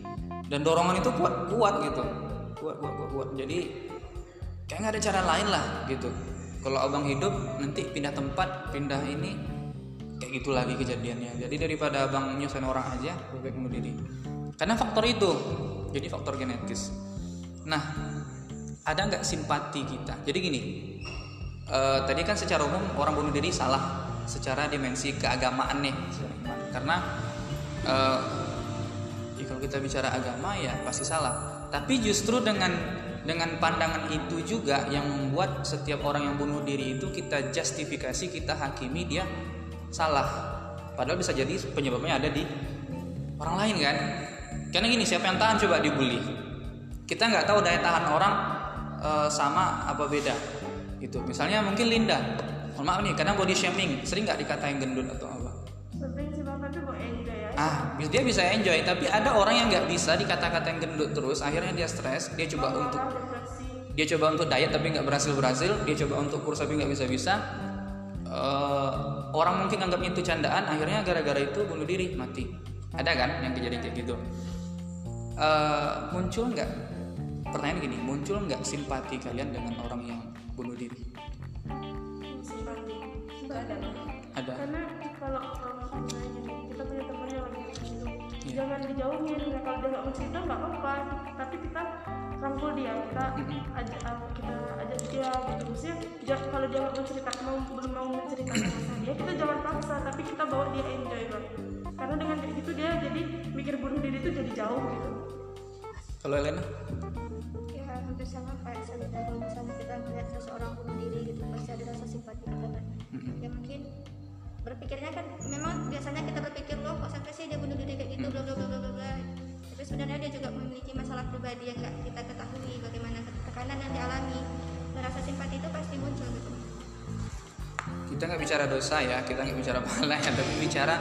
Dan dorongan itu kuat kuat gitu. Kuat kuat kuat, kuat. jadi kayak nggak ada cara lain lah gitu. Kalau abang hidup nanti pindah tempat pindah ini kayak gitu lagi kejadiannya. Jadi daripada abang nyusahin orang aja lebih baik bunuh diri. Karena faktor itu. Jadi faktor genetis. Nah ada nggak simpati kita? Jadi gini eh, tadi kan secara umum orang bunuh diri salah secara dimensi keagamaan nih. Karena eh, ya kalau kita bicara agama ya pasti salah. Tapi justru dengan dengan pandangan itu juga yang membuat setiap orang yang bunuh diri itu kita justifikasi kita hakimi dia salah. Padahal bisa jadi penyebabnya ada di orang lain kan. Karena gini siapa yang tahan coba dibully? Kita nggak tahu daya tahan orang eh, sama apa beda itu misalnya mungkin Linda. Mohon maaf nih kadang body shaming. Sering nggak dikatain gendut atau apa? Sering sih bang. Tapi enjoy ya ah dia bisa enjoy. Tapi ada orang yang nggak bisa dikata-katain gendut terus akhirnya dia stres dia coba untuk Orang depresi. dia coba untuk diet tapi nggak berhasil berhasil dia coba untuk kurus tapi nggak bisa bisa orang mungkin anggapnya itu candaan akhirnya gara-gara itu bunuh diri mati. Ada kan yang kejadian kayak gitu? Eh, muncul nggak? Pertanyaan gini muncul nggak simpati kalian dengan orang yang bunuh diri. Simpati ada. Ada karena kalau misalnya kita punya teman yang lagi gitu. Iya. jangan dijauhin ya kalau dia nggak mau cerita nggak apa-apa. Tapi kita rangkul dia kita ajak uh, kita ajak dia gitu. Maksudnya kalau dia nggak mau cerita mau belum mau menceritakan masalah dia kita jangan paksa. Tapi kita bawa dia enjoy bang. Karena dengan kayak gitu dia jadi mikir bunuh diri itu jadi jauh gitu. Kalau Elena hampir sama kayak saya kalau misalnya kita melihat seseorang bunuh diri gitu pasti ada rasa simpati kita kan. Ya mungkin berpikirnya kan memang biasanya kita berpikir loh kok sampai sih dia bunuh diri kayak gitu? Bla bla bla bla bla tapi sebenarnya dia juga memiliki masalah pribadi yang nggak kita ketahui bagaimana tekanan yang dialami. Dan rasa simpati itu pasti muncul gitu. Kita nggak bicara dosa ya kita nggak bicara pahala ya tapi bicara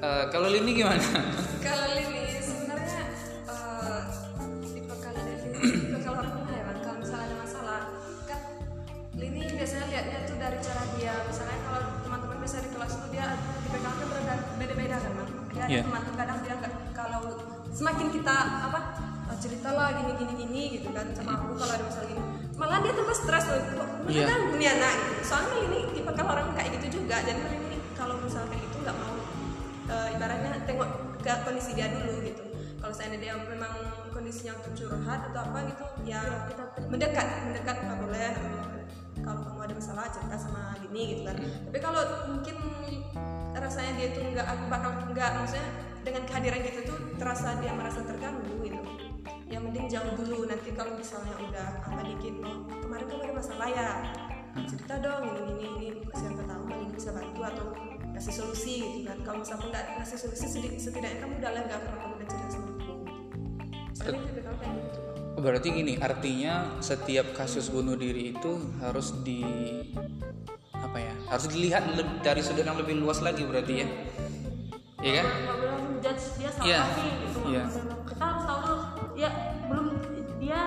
eh, kalau Lini gimana? Kalau Lili sebenarnya eh, tipe kalau dari Ada Iya. teman tuh kadang dia nggak kalau semakin kita apa eh, cerita lah gini gini gini gitu kan sama aku kalau ada masalah gini malah dia tambah stres loh kok Iya. kan dunia anak gitu. soalnya ini tipe kalau orang kayak gitu juga jadi ini kalau misalnya kayak gitu nggak mau eh, ibaratnya tengok ke kondisi dia dulu gitu kalau seandainya dia memang kondisinya untuk curhat atau apa gitu ya kita mendekat mendekat nggak boleh masalah cerita sama gini gitu kan. Tapi kalau mungkin rasanya dia tuh nggak aku bakal nggak maksudnya dengan kehadiran gitu tuh terasa dia merasa terganggu gitu. Ya mending jauh dulu nanti kalau misalnya udah apa dikit oh kemarin kamu ada masalah ya cerita dong ini ini ini siapa tahu paling bisa bantu atau kasih solusi gitu kan. Kalau misalnya nggak kasih solusi setidaknya kamu udah lega karena kamu udah cerita sama aku. Soalnya kalau kayak gitu berarti gini artinya setiap kasus bunuh diri itu harus di apa ya harus dilihat le- dari sudut yang lebih luas lagi berarti ya? Iya kan? Iya. nih gitu. Iya. kita harus tahu dulu ya belum dia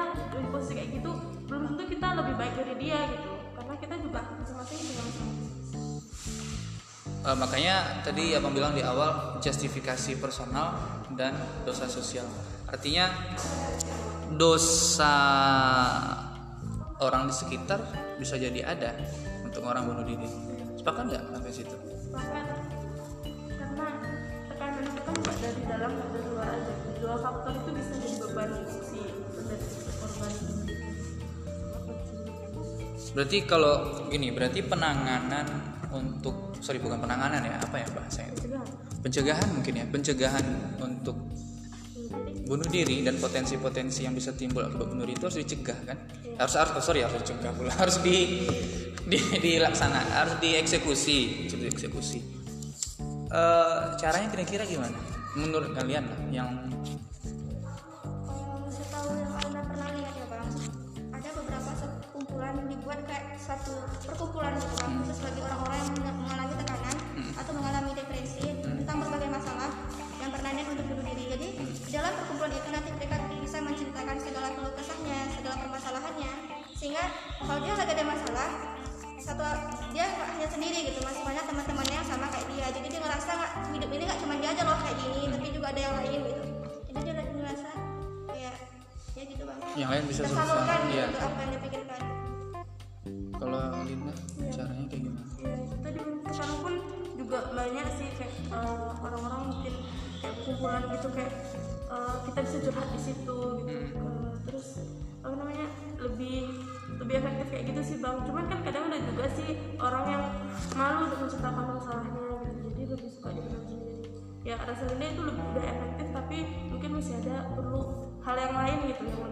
terbaik dari dia gitu. Karena kita juga masing-masing punya masalah Eh, makanya tadi abang bilang di awal justifikasi personal dan dosa sosial. Artinya dosa orang di sekitar bisa jadi ada untuk orang bunuh diri. Sepakat nggak sampai situ? Karena tekanan itu kan dari dalam dari luar aja. Dua faktor itu bisa jadi beban si korban. Berarti kalau gini berarti penanganan untuk sorry bukan penanganan ya apa ya bahasanya? Itu pencegahan mungkin ya pencegahan untuk bunuh diri dan potensi-potensi yang bisa timbul akibat bunuh diri itu harus dicegah kan? Harus harus oh, sorry harus dicegah pula. Harus di, di dilaksanakan harus dieksekusi. Harus dieksekusi. Eh, caranya kira-kira gimana? Menurut kalian lah yang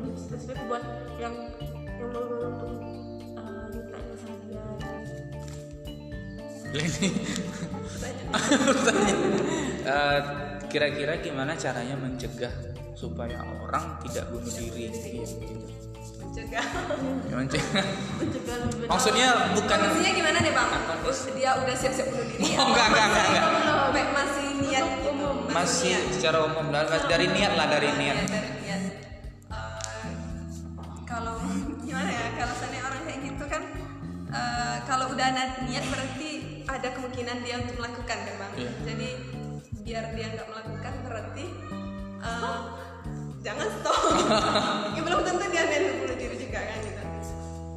lebih spesifik buat yang yang mau untuk uh, gitu. Lini Eh, kira-kira gimana caranya mencegah supaya orang tidak bunuh diri? Iya gitu. mencegah. Mencegah. Maksudnya bukan kondisinya gimana nih bang? Terus dia udah siap-siap bunuh diri Oh, enggak, enggak, enggak, enggak. Masih niat gitu. masih secara umum dari, dari niat lah dari niat ada kemungkinan dia untuk melakukan kan bang Iya. jadi biar dia nggak melakukan berarti eh, jangan stop. Ya belum tentu dia untuk bunuh diri juga kan gitu.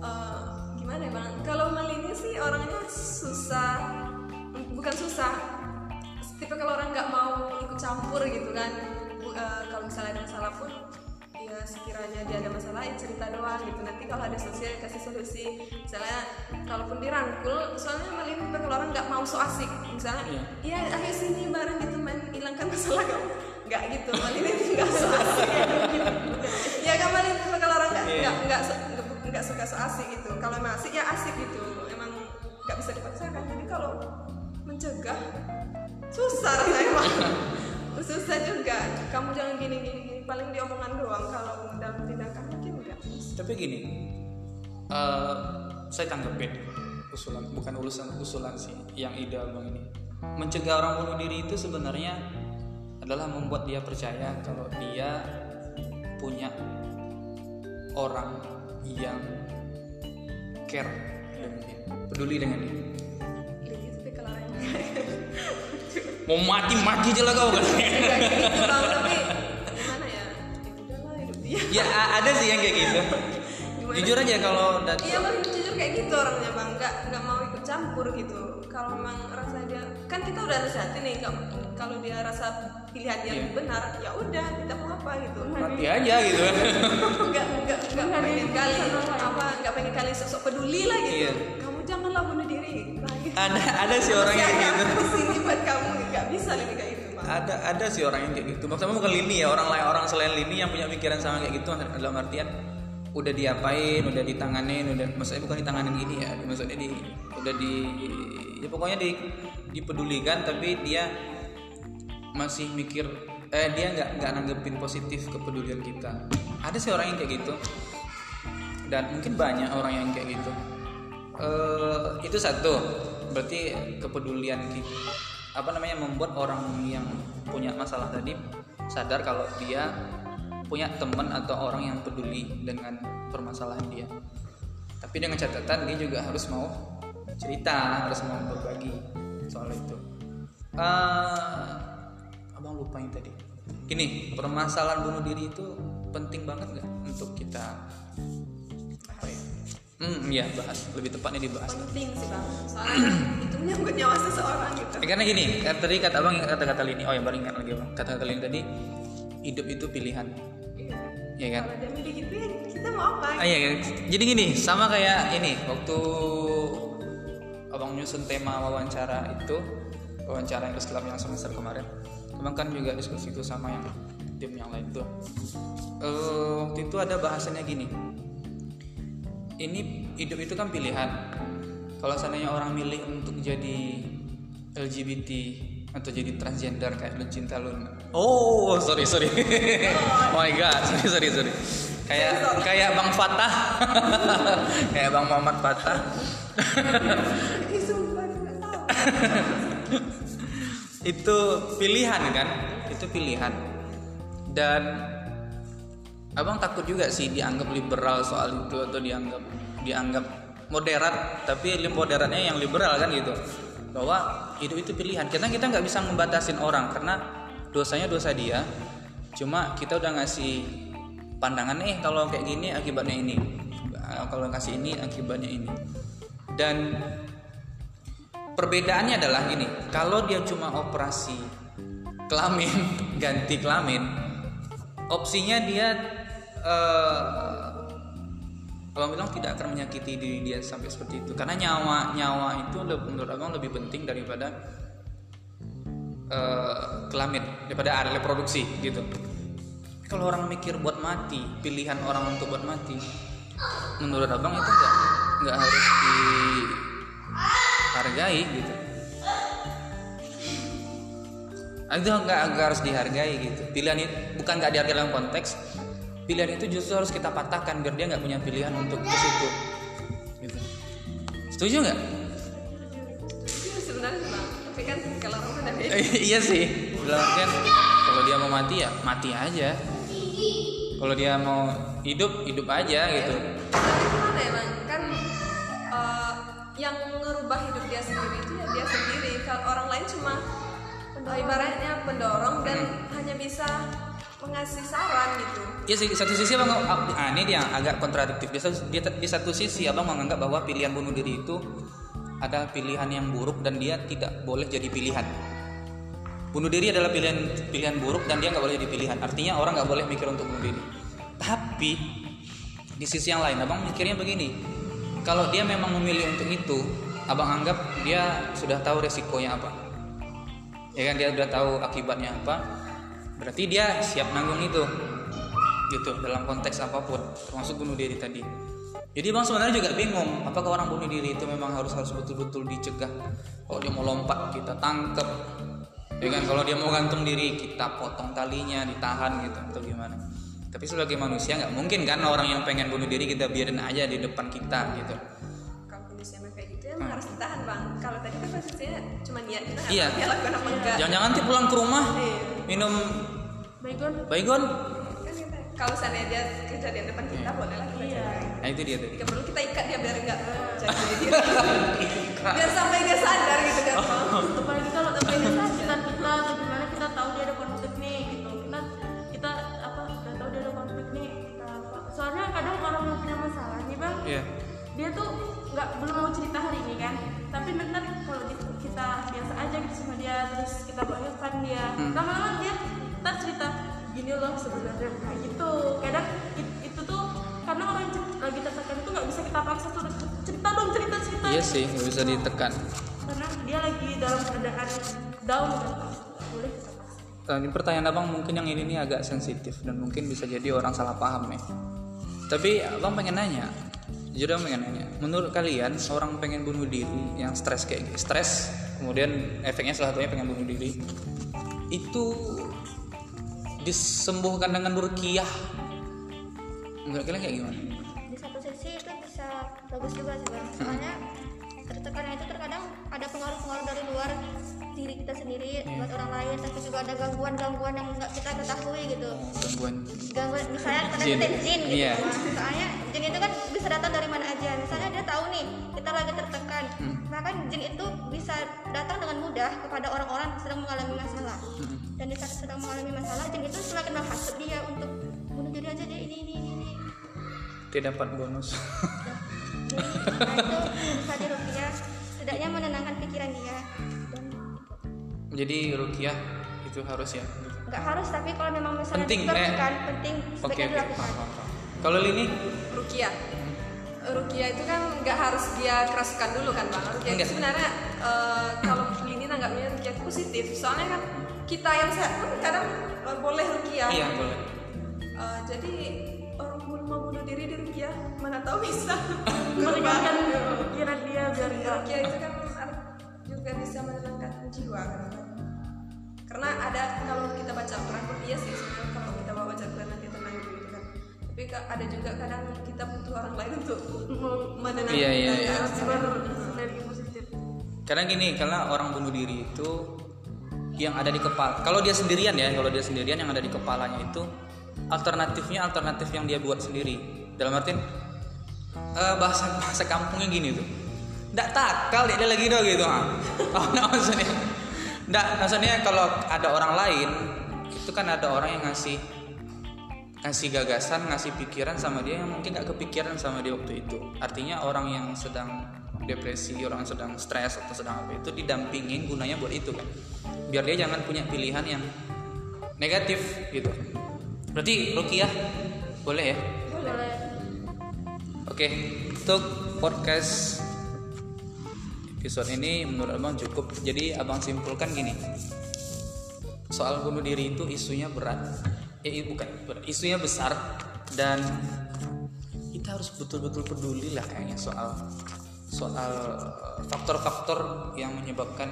Eh, gimana ya bang? Kalau Malini sih orangnya susah bukan susah tipe kalau orang nggak mau ikut campur gitu kan. Eh, kalau misalnya ada masalah pun ya sekiranya dia ada masalah ya cerita doang gitu. Nanti kalau ada solusi ya kasih solusi. Misalnya kalaupun dirangkul soalnya tipe kalau orang nggak mau so asik. Misalnya Iya. iya ayo sini bareng gitu main hilangkan masalah kamu. Nggak gitu Malini itu nggak so asik. Ya kan Malini tipe kalau orang nggak Iya. nggak nggak suka so asik gitu. Kalau emang asik ya asik gitu. Emang nggak bisa dipaksakan. Jadi kalau mencegah susah rasanya. Susah juga. Kamu jangan gini gini paling diomongan doang kalau dalam tindakan mungkin enggak tapi gini eh, saya tanggepin usulan bukan urusan usulan sih yang ideal bang ini. Mencegah orang bunuh diri itu sebenarnya adalah membuat dia percaya kalau dia punya orang yang care dengan dia peduli dengan dia. Kalau orang mau mati mati aja lah kau. Kan gitu tapi ya a- ada sih yang kayak gitu. Gimana? jujur aja kalau dat- iya bang jujur kayak gitu orangnya bang. Nggak nggak mau ikut campur gitu. Kalau memang rasa dia kan kita udah nasihatin nih kalau dia rasa pilihan dia Iya. benar ya udah kita mau apa gitu. Mati aja gitu. Kan nggak nggak nggak pengen kali apa nggak pengen kali sosok peduli lah gitu. Iya. kamu janganlah bunuh diri. Nah, gitu. ada ada sih orang yang gitu. di sini buat kamu nggak bisa lebih kayak ada ada sih orang yang kayak gitu. Maksudnya bukan Lini ya orang lain orang selain Lini yang punya pikiran sama kayak gitu dalam artian udah diapain udah ditanganin udah maksudnya bukan ditanganin gini ya maksudnya di udah di ya pokoknya di dipedulikan tapi dia masih mikir eh dia nggak nggak nanggepin positif kepedulian kita. Ada sih orang yang kayak gitu. Dan mungkin banyak orang yang kayak gitu. Eh itu satu. Berarti kepedulian kita apa namanya membuat orang yang punya masalah tadi sadar kalau dia punya teman atau orang yang peduli dengan permasalahan dia. Tapi dengan catatan dia juga harus mau cerita harus mau berbagi soal itu. Eh, abang lupa yang tadi. Gini permasalahan bunuh diri itu penting banget nggak untuk kita hmm iya bahas. Lebih tepatnya dibahas. Penting sih bang. Soalnya itu menyangkut nyawa seseorang gitu. Ya, karena gini, kan tadi kata abang yang kata-kata Lini, oh yang baru ingat lagi abang, kata-kata Lini tadi, hidup itu pilihan, iya ya kan? kalau dia milih gitu ya kita mau apa? Ah, iya kan? Jadi gini, sama kayak ini, waktu abang nyusun tema wawancara itu, wawancara yang Islam yang semester kemarin, abang kan juga diskusi itu sama yang tim yang lain tuh. Eh, waktu itu ada bahasannya gini, ini hidup itu kan pilihan. Kalau seandainya orang milih untuk jadi LGBT atau jadi transgender kayak Lucinta Luna. Oh, sorry sorry. oh my god, sorry sorry sorry. Kayak kayak Bang Fatah. kayak Bang Muhammad Fatah. Itu pilihan kan? Itu pilihan. Dan Abang takut juga sih dianggap liberal soal itu atau dianggap dianggap moderat tapi moderatnya yang liberal kan gitu. Bahwa hidup itu pilihan. Kita kita nggak bisa membatasin orang karena dosanya dosa dia. Cuma kita udah ngasih pandangan nih kalau kayak gini akibatnya ini kalau ngasih ini akibatnya ini. Dan perbedaannya adalah gini kalau dia cuma operasi kelamin ganti kelamin opsinya dia eh abang bilang tidak akan menyakiti diri dia sampai seperti itu. Karena nyawa nyawa itu menurut abang lebih penting daripada eh, kelamin daripada area reproduksi gitu. Kalau orang mikir buat mati pilihan orang untuk buat mati menurut abang itu nggak nggak harus dihargai gitu itu nggak harus dihargai gitu. Pilihan itu bukan nggak dihargai dalam konteks. Pilihan itu justru harus kita patahkan biar dia nggak punya pilihan untuk ke situ. Gitu. Setuju nggak? Iya, sebenarnya tapi kan iya sih kan kalau dia mau mati ya mati aja. Kalau dia mau hidup hidup aja gitu. Tapi ya bang kan eh, yang ngerubah hidup dia sendiri itu ya dia sendiri. Kalau orang lain cuma eh, ibaratnya pendorong dan hanya bisa mengasih saran gitu Ya sih, satu sisi abang ah, ini dia agak kontradiktif. Di satu, di, di satu sisi abang menganggap bahwa pilihan bunuh diri itu adalah pilihan yang buruk dan dia tidak boleh jadi pilihan. Bunuh diri adalah pilihan pilihan buruk dan dia nggak boleh jadi pilihan. Artinya orang nggak boleh mikir untuk bunuh diri. Tapi di sisi yang lain abang mikirnya begini. Kalau dia memang memilih untuk itu, abang anggap dia sudah tahu resikonya apa. Ya kan dia sudah tahu akibatnya apa. Berarti dia siap nanggung itu. Gitu dalam konteks apa pun. Termasuk bunuh diri tadi. Jadi bang sebenarnya juga bingung apakah orang bunuh diri itu memang harus harus betul-betul dicegah? Kalau dia mau lompat kita tangkep. Ya kan kalau dia mau gantung diri kita potong talinya ditahan gitu atau gimana. Tapi sebagai manusia nggak mungkin kan orang yang pengen bunuh diri kita biarin aja di depan kita gitu emang harus ditahan bang. Kalau tadi kan posisinya cuma niat kita nggak Iya. dia lakukan apa enggak? Jangan-jangan nanti pulang ke rumah Iya. minum Baygon. Baygon. Kan kita kalau seandainya dia kejadian depan kita boleh lah kita Iya. nah itu dia tadi Jika perlu kita ikat dia biar enggak jadi dia. Biar sampai dia sadar gitu kan. Bang. apalagi kalau sampai kita kita kita atau gimana kita tahu dia ada konflik nih gitu. Kita kita apa udah tahu dia ada konflik nih kita apa. Soalnya kadang orang yang punya masalah nih bang. Iya. Dia tuh nggak belum mau cerita hari ini kan. Tapi bener kalau kita biasa aja gitu sama dia terus kita bahayakan dia. Lama-lama dia ntar cerita gini loh sebenarnya kayak gitu. Kadang it- itu tuh karena orang lagi tertekan itu nggak bisa kita paksa tuh cerita dong cerita cerita iya sih nggak bisa ditekan. Karena dia lagi dalam keadaan down. Kan boleh? Kita paksa ini pertanyaan abang mungkin yang ini nih agak sensitif dan mungkin bisa jadi orang salah paham nih. Tapi abang pengen nanya, abang pengen nanya, menurut kalian seorang pengen bunuh diri yang stres kayak gitu, stres, kemudian efeknya salah satunya pengen bunuh diri, itu disembuhkan dengan rukiah? Menurut kalian kayak gimana? di satu sisi itu bisa bagus juga sih bang soalnya tertekan itu terkadang ada pengaruh-pengaruh dari luar diri kita sendiri buat orang lain tapi juga ada gangguan-gangguan yang nggak kita ketahui gitu gangguan gangguan misalnya pada Jin. jin, jin gitu. Bang. soalnya jin itu kan bisa datang dari mana aja misalnya dia tahu nih kita lagi tertekan bahkan jin itu bisa datang dengan mudah kepada orang-orang yang sedang mengalami masalah dan di saat sedang mengalami masalah jin itu semakin menghasut dia untuk bunuh diri aja dia ini ini ini, ini. Dia dapat bonus. nah itu bisa dirupiah setidaknya menenangkan pikiran dia dan Jadi rukiah itu harus ya. nggak harus tapi kalau memang misalnya Penting, dilakukan penting Oke sebaiknya oke. dilakukan paham, paham, paham. Kalau Lini? Rukia. Rukia itu kan nggak harus dia keraskan dulu kan bang. Rukia itu sebenarnya eh, kalau ini nanggapnya Rukia itu positif. Soalnya kan kita yang sehat pun kadang eh, boleh Rukia. Iya boleh. Eh, jadi orang mau bunuh diri di Rukia mana tahu bisa. meninggalkan pikiran dia biar nggak Rukia itu kan juga bisa menenangkan jiwa kan. Karena ada kalau kita baca Quran pun iya sih sebenarnya kalau Tapi ada juga kadang kita butuh orang lain untuk menenangkan Iya, iya, iya. bersinergi positif Karena gini, karena orang bunuh diri itu yang ada di kepala. Kalau dia sendirian ya, kalau dia sendirian yang ada di kepalanya itu alternatifnya alternatif yang dia buat sendiri. Dalam artian eh, bahasa bahasa kampungnya gini tuh. Nggak takal dia, dia lagi dong gitu. ah. Oh, nah, maksudnya. Nggak, maksudnya kalau ada orang lain itu kan ada orang yang ngasih ngasih gagasan, ngasih pikiran sama dia yang mungkin gak kepikiran sama dia waktu itu. Artinya orang yang sedang depresi, orang yang sedang stres atau sedang apa itu didampingin gunanya buat itu kan. Biar dia jangan punya pilihan yang negatif gitu. Berarti Rukiah boleh ya? boleh Oke, untuk podcast episode ini menurut abang cukup. Jadi abang simpulkan gini, soal bunuh diri itu isunya berat, eh bukan. Isunya besar dan kita harus betul-betul peduli lah kayaknya soal soal faktor-faktor yang menyebabkan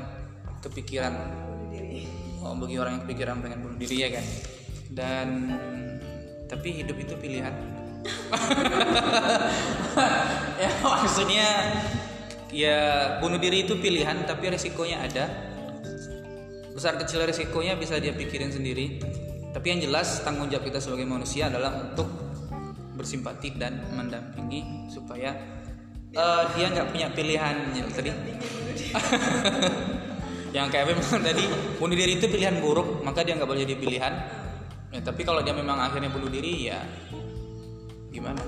kepikiran oh, bagi orang yang kepikiran pengen bunuh diri ya kan? Dan tapi hidup itu pilihan. Ya maksudnya ya bunuh diri itu pilihan tapi resikonya ada. Besar kecil resikonya bisa dia pikirin sendiri tapi yang jelas tanggung jawab kita sebagai manusia adalah untuk bersimpati dan mendampingi supaya eh, dia nggak punya pilihan yang tadi. Yang kayak memang tadi bunuh diri itu pilihan buruk maka dia nggak boleh jadi pilihan. Ya, tapi kalau dia memang akhirnya bunuh diri ya gimana?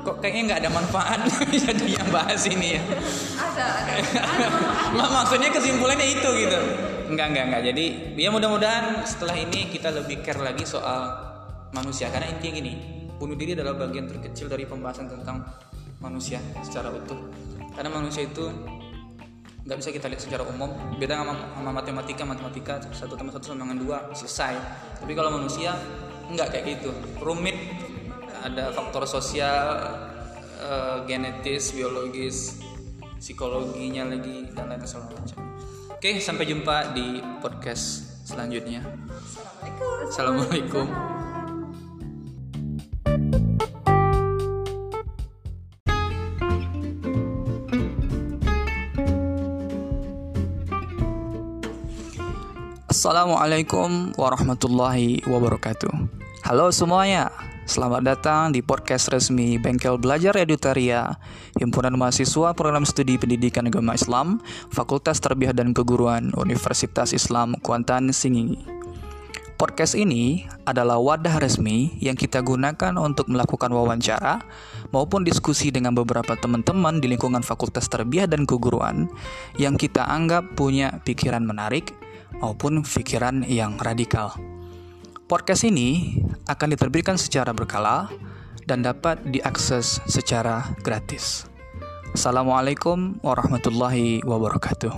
Kok kayaknya nggak ada manfaat jadi yang bahas ini ya? Ada, ada. Mak- maksudnya kesimpulannya itu gitu enggak enggak enggak. Jadi ya mudah-mudahan setelah ini kita lebih care lagi soal manusia. Karena intinya gini bunuh diri adalah bagian terkecil dari pembahasan tentang manusia secara utuh. Karena manusia itu nggak bisa kita lihat secara umum. Beda sama, sama matematika. Matematika satu tambah satu sama dengan dua selesai. Tapi kalau manusia nggak kayak gitu. Rumit ada faktor sosial eh, genetis biologis psikologinya lagi dan lain segala macam oke sampai jumpa di podcast selanjutnya. Assalamualaikum. Assalamualaikum warahmatullahi wabarakatuh. Halo semuanya, selamat datang di podcast resmi Bengkel Belajar Edutaria, Himpunan Mahasiswa Program Studi Pendidikan Agama Islam, Fakultas Tarbiyah dan Keguruan Universitas Islam Kuantan Singingi. Podcast ini adalah wadah resmi yang kita gunakan untuk melakukan wawancara maupun diskusi dengan beberapa teman-teman di lingkungan Fakultas Tarbiyah dan Keguruan yang kita anggap punya pikiran menarik maupun pikiran yang radikal. Podcast ini akan diterbitkan secara berkala dan dapat diakses secara gratis. Assalamualaikum warahmatullahi wabarakatuh.